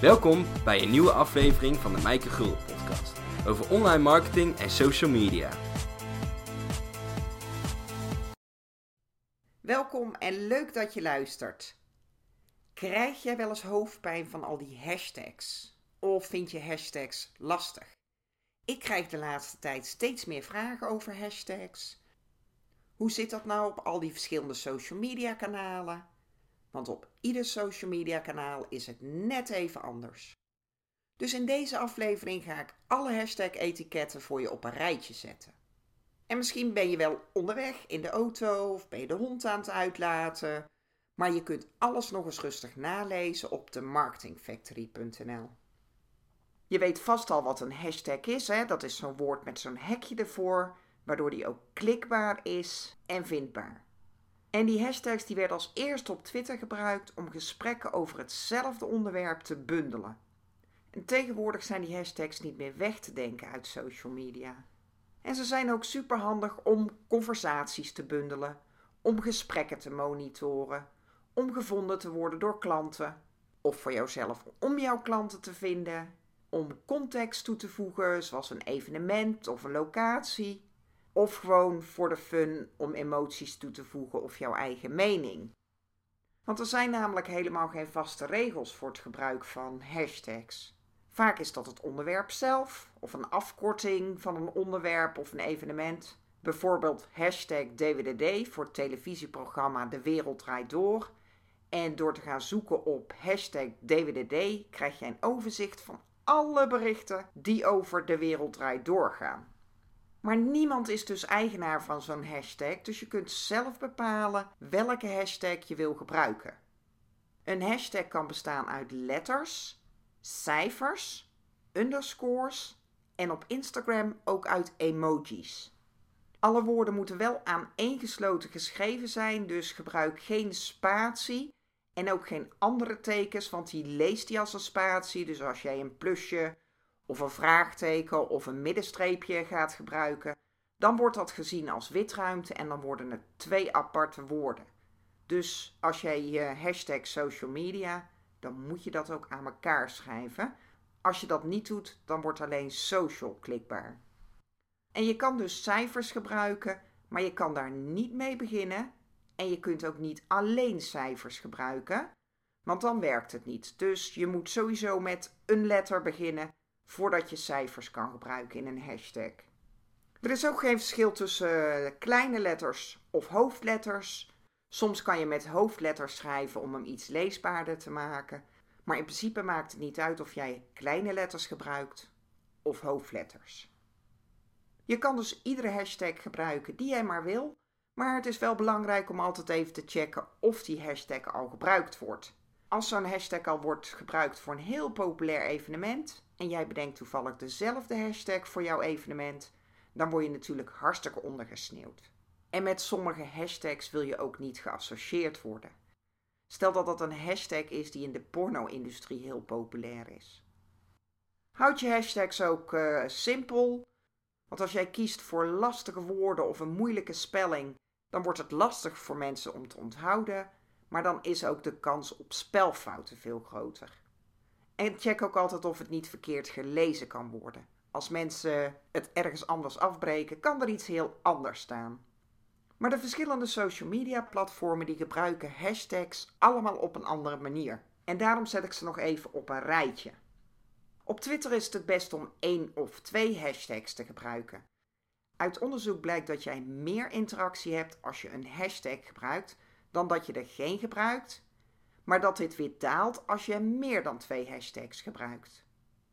Welkom bij een nieuwe aflevering van de Mijke Gul podcast over online marketing en social media. Welkom en leuk dat je luistert. Krijg jij wel eens hoofdpijn van al die hashtags? Of vind je hashtags lastig? Ik krijg de laatste tijd steeds meer vragen over hashtags. Hoe zit dat nou op al die verschillende social media kanalen? Want op ieder social media kanaal is het net even anders. Dus in deze aflevering ga ik alle hashtag-etiketten voor je op een rijtje zetten. En misschien ben je wel onderweg in de auto of ben je de hond aan het uitlaten, maar je kunt alles nog eens rustig nalezen op de marketingfactory.nl. Je weet vast al wat een hashtag is, hè? dat is zo'n woord met zo'n hekje ervoor, waardoor die ook klikbaar is en vindbaar. En die hashtags die werden als eerste op Twitter gebruikt om gesprekken over hetzelfde onderwerp te bundelen. En tegenwoordig zijn die hashtags niet meer weg te denken uit social media. En ze zijn ook superhandig om conversaties te bundelen, om gesprekken te monitoren, om gevonden te worden door klanten, of voor jouzelf om jouw klanten te vinden, om context toe te voegen, zoals een evenement of een locatie, of gewoon voor de fun om emoties toe te voegen of jouw eigen mening. Want er zijn namelijk helemaal geen vaste regels voor het gebruik van hashtags. Vaak is dat het onderwerp zelf of een afkorting van een onderwerp of een evenement. Bijvoorbeeld hashtag DWDD voor het televisieprogramma De Wereld Draait Door. En door te gaan zoeken op hashtag DWDD krijg je een overzicht van alle berichten die over De Wereld Draait Door gaan. Maar niemand is dus eigenaar van zo'n hashtag, dus je kunt zelf bepalen welke hashtag je wil gebruiken. Een hashtag kan bestaan uit letters, cijfers, underscores en op Instagram ook uit emojis. Alle woorden moeten wel aaneengesloten geschreven zijn, dus gebruik geen spatie en ook geen andere tekens, want die leest die als een spatie. Dus als jij een plusje of een vraagteken of een middenstreepje gaat gebruiken, dan wordt dat gezien als witruimte en dan worden het twee aparte woorden. Dus als jij je hashtag social media, dan moet je dat ook aan elkaar schrijven. Als je dat niet doet, dan wordt alleen social klikbaar. En je kan dus cijfers gebruiken, maar je kan daar niet mee beginnen. En je kunt ook niet alleen cijfers gebruiken, want dan werkt het niet. Dus je moet sowieso met een letter beginnen voordat je cijfers kan gebruiken in een hashtag. Er is ook geen verschil tussen eh, kleine letters of hoofdletters. Soms kan je met hoofdletters schrijven om hem iets leesbaarder te maken. Maar in principe maakt het niet uit of jij kleine letters gebruikt of hoofdletters. Je kan dus iedere hashtag gebruiken die jij maar wil, maar het is wel belangrijk om altijd even te checken of die hashtag al gebruikt wordt. Als zo'n hashtag al wordt gebruikt voor een heel populair evenement en jij bedenkt toevallig dezelfde hashtag voor jouw evenement, dan word je natuurlijk hartstikke ondergesneeuwd. En met sommige hashtags wil je ook niet geassocieerd worden. Stel dat dat een hashtag is die in de porno-industrie heel populair is. Houd je hashtags ook uh, simpel, want als jij kiest voor lastige woorden of een moeilijke spelling, dan wordt het lastig voor mensen om te onthouden, maar dan is ook de kans op spelfouten veel groter. En check ook altijd of het niet verkeerd gelezen kan worden. Als mensen het ergens anders afbreken, kan er iets heel anders staan. Maar de verschillende social media platformen die gebruiken hashtags allemaal op een andere manier. En daarom zet ik ze nog even op een rijtje. Op Twitter is het het best om één of twee hashtags te gebruiken. Uit onderzoek blijkt dat jij meer interactie hebt als je een hashtag gebruikt dan dat je er geen gebruikt, maar dat dit weer daalt als je meer dan twee hashtags gebruikt.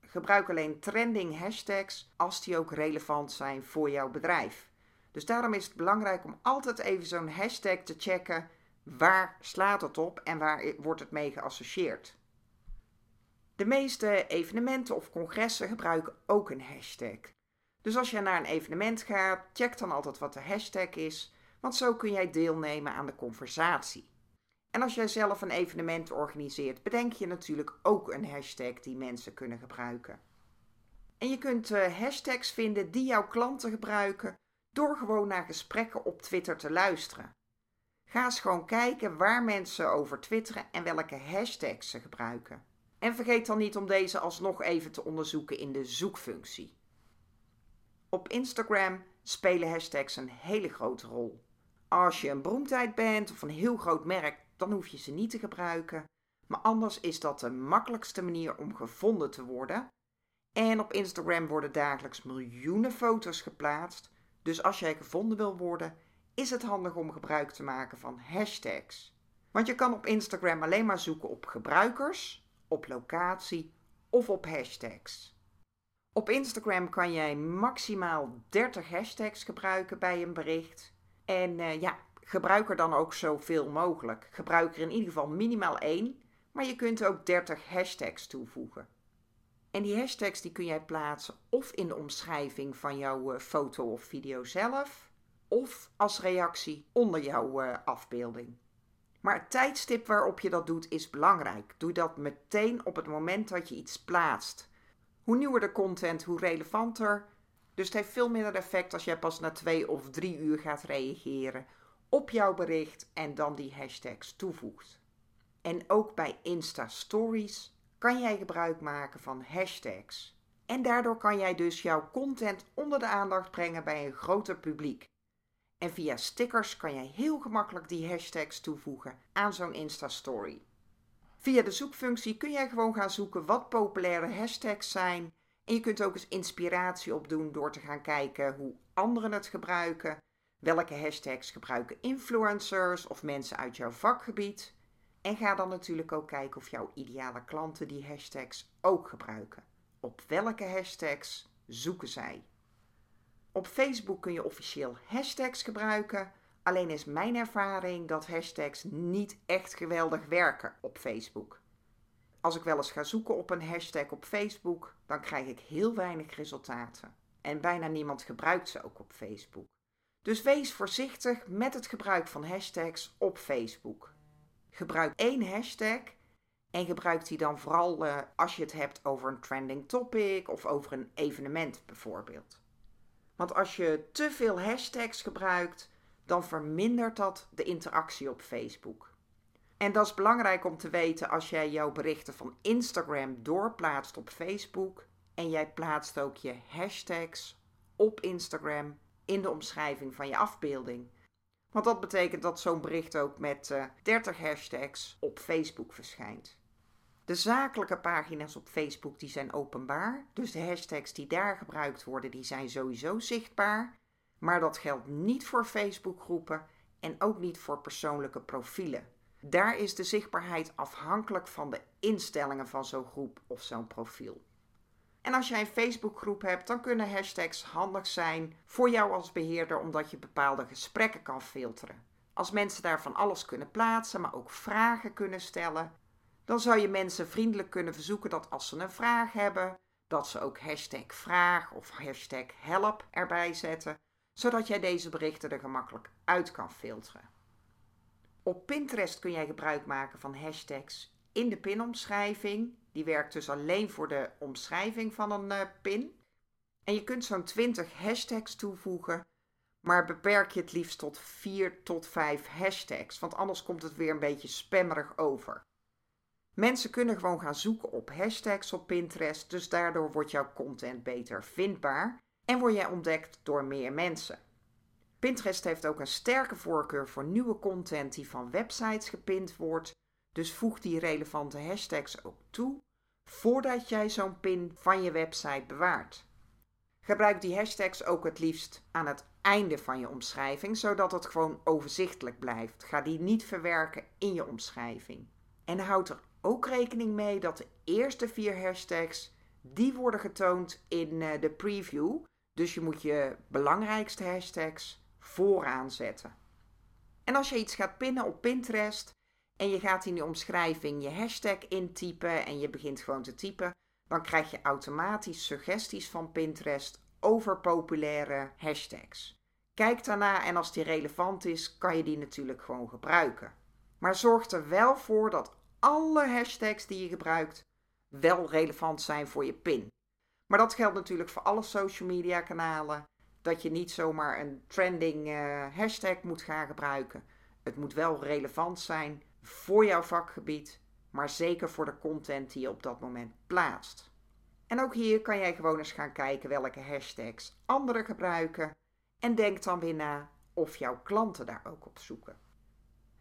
Gebruik alleen trending hashtags als die ook relevant zijn voor jouw bedrijf. Dus daarom is het belangrijk om altijd even zo'n hashtag te checken. Waar slaat het op en waar wordt het mee geassocieerd? De meeste evenementen of congressen gebruiken ook een hashtag. Dus als je naar een evenement gaat, check dan altijd wat de hashtag is, want zo kun jij deelnemen aan de conversatie. En als jij zelf een evenement organiseert, bedenk je natuurlijk ook een hashtag die mensen kunnen gebruiken. En je kunt uh, hashtags vinden die jouw klanten gebruiken door gewoon naar gesprekken op Twitter te luisteren. Ga eens gewoon kijken waar mensen over twitteren en welke hashtags ze gebruiken. En vergeet dan niet om deze alsnog even te onderzoeken in de zoekfunctie. Op Instagram spelen hashtags een hele grote rol. Als je een beroemdheid bent of een heel groot merk, dan hoef je ze niet te gebruiken. Maar anders is dat de makkelijkste manier om gevonden te worden. En op Instagram worden dagelijks miljoenen foto's geplaatst. Dus als jij gevonden wil worden, is het handig om gebruik te maken van hashtags. Want je kan op Instagram alleen maar zoeken op gebruikers, op locatie of op hashtags. Op Instagram kan jij maximaal 30 hashtags gebruiken bij een bericht. En uh, ja, gebruik er dan ook zoveel mogelijk. Gebruik er in ieder geval minimaal één, maar je kunt ook 30 hashtags toevoegen. En die hashtags die kun jij plaatsen of in de omschrijving van jouw uh, foto of video zelf, of als reactie onder jouw uh, afbeelding. Maar het tijdstip waarop je dat doet is belangrijk. Doe dat meteen op het moment dat je iets plaatst. Hoe nieuwer de content, hoe relevanter. Dus het heeft veel minder effect als jij pas na twee of drie uur gaat reageren op jouw bericht en dan die hashtags toevoegt. En ook bij Insta Stories kan jij gebruik maken van hashtags. En daardoor kan jij dus jouw content onder de aandacht brengen bij een groter publiek. En via stickers kan jij heel gemakkelijk die hashtags toevoegen aan zo'n Insta-story. Via de zoekfunctie kun jij gewoon gaan zoeken wat populaire hashtags zijn. En je kunt ook eens inspiratie opdoen door te gaan kijken hoe anderen het gebruiken. Welke hashtags gebruiken influencers of mensen uit jouw vakgebied. En ga dan natuurlijk ook kijken of jouw ideale klanten die hashtags ook gebruiken. Op welke hashtags zoeken zij? Op Facebook kun je officieel hashtags gebruiken. Alleen is mijn ervaring dat hashtags niet echt geweldig werken op Facebook. Als ik wel eens ga zoeken op een hashtag op Facebook, dan krijg ik heel weinig resultaten. En bijna niemand gebruikt ze ook op Facebook. Dus wees voorzichtig met het gebruik van hashtags op Facebook. Gebruik één hashtag en gebruik die dan vooral uh, als je het hebt over een trending topic of over een evenement bijvoorbeeld. Want als je te veel hashtags gebruikt, dan vermindert dat de interactie op Facebook. En dat is belangrijk om te weten als jij jouw berichten van Instagram doorplaatst op Facebook en jij plaatst ook je hashtags op Instagram in de omschrijving van je afbeelding. Want dat betekent dat zo'n bericht ook met uh, eh, 30 hashtags op Facebook verschijnt. De zakelijke pagina's op Facebook die zijn openbaar, dus de hashtags die daar gebruikt worden, die zijn sowieso zichtbaar. Maar dat geldt niet voor Facebookgroepen en ook niet voor persoonlijke profielen. Daar is de zichtbaarheid afhankelijk van de instellingen van zo'n groep of zo'n profiel. En als jij een Facebookgroep hebt, dan kunnen hashtags handig zijn voor jou als beheerder, omdat je bepaalde gesprekken kan filteren. Als mensen daar van alles kunnen plaatsen, maar ook vragen kunnen stellen, dan zou je mensen vriendelijk kunnen verzoeken dat als ze een vraag hebben, dat ze ook hashtag vraag of hashtag help erbij zetten, zodat jij deze berichten er gemakkelijk uit kan filteren. Op Pinterest kun jij gebruik maken van hashtags in de pinomschrijving. Die werkt dus alleen voor de omschrijving van een uh, pin. En je kunt zo'n 20 hashtags toevoegen, maar beperk je het liefst tot 4 tot 5 hashtags, want anders komt het weer een beetje spammerig over. Mensen kunnen gewoon gaan zoeken op hashtags op Pinterest, dus daardoor wordt jouw content beter vindbaar en word jij ontdekt door meer mensen. Pinterest heeft ook een sterke voorkeur voor nieuwe content die van websites gepind wordt, dus voeg die relevante hashtags ook toe voordat jij zo'n pin van je website bewaart. Gebruik die hashtags ook het liefst aan het einde van je omschrijving, zodat het gewoon overzichtelijk blijft. Ga die niet verwerken in je omschrijving. En houd er ook rekening mee dat de eerste vier hashtags, die worden getoond in eh, de preview. Dus je moet je belangrijkste hashtags vooraan zetten. En als je iets gaat pinnen op Pinterest en je gaat in de omschrijving je hashtag intypen en je begint gewoon te typen, dan krijg je automatisch suggesties van Pinterest over populaire hashtags. Kijk daarna en als die relevant is, kan je die natuurlijk gewoon gebruiken. Maar zorg er wel voor dat alle hashtags die je gebruikt wel relevant zijn voor je pin. Maar dat geldt natuurlijk voor alle social media kanalen. Dat je niet zomaar een trending uh, hashtag moet gaan gebruiken. Het moet wel relevant zijn voor jouw vakgebied, maar zeker voor de content die je op dat moment plaatst. En ook hier kan jij gewoon eens gaan kijken welke hashtags anderen gebruiken en denk dan weer na of jouw klanten daar ook op zoeken.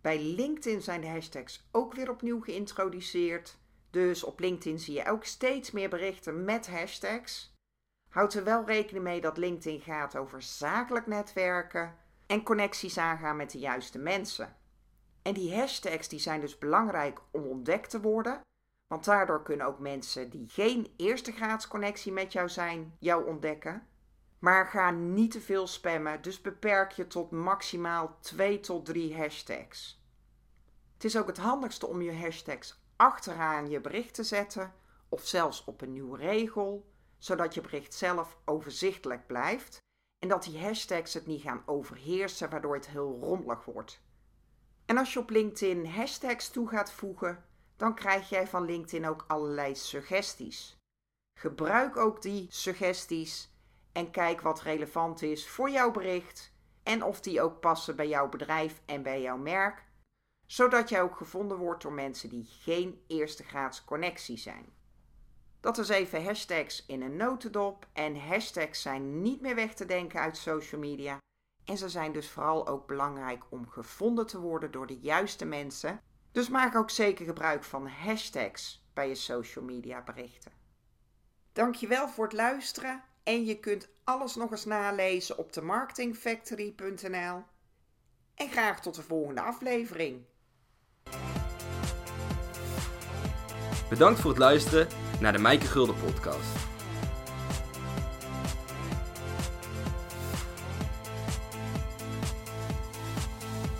Bij LinkedIn zijn de hashtags ook weer opnieuw geïntroduceerd. Dus op LinkedIn zie je ook steeds meer berichten met hashtags. Houd er wel rekening mee dat LinkedIn gaat over zakelijk netwerken en connecties aangaan met de juiste mensen. En die hashtags die zijn dus belangrijk om ontdekt te worden, want daardoor kunnen ook mensen die geen eerste graads connectie met jou zijn, jou ontdekken. Maar ga niet te veel spammen, dus beperk je tot maximaal 2 tot 3 hashtags. Het is ook het handigste om je hashtags achteraan je bericht te zetten of zelfs op een nieuwe regel, zodat je bericht zelf overzichtelijk blijft en dat die hashtags het niet gaan overheersen, waardoor het heel rommelig wordt. En als je op LinkedIn hashtags toe gaat voegen, dan krijg jij van LinkedIn ook allerlei suggesties. Gebruik ook die suggesties en kijk wat relevant is voor jouw bericht en of die ook passen bij jouw bedrijf en bij jouw merk, zodat jij ook gevonden wordt door mensen die geen eerste graads connectie zijn. Dat is even hashtags in een notendop en hashtags zijn niet meer weg te denken uit social media en ze zijn dus vooral ook belangrijk om gevonden te worden door de juiste mensen. Dus maak ook zeker gebruik van hashtags bij je social media berichten. Dankjewel voor het luisteren en je kunt alles nog eens nalezen op de marketingfactory.nl. En graag tot de volgende aflevering. Bedankt voor het luisteren naar de Mijke Gulden podcast.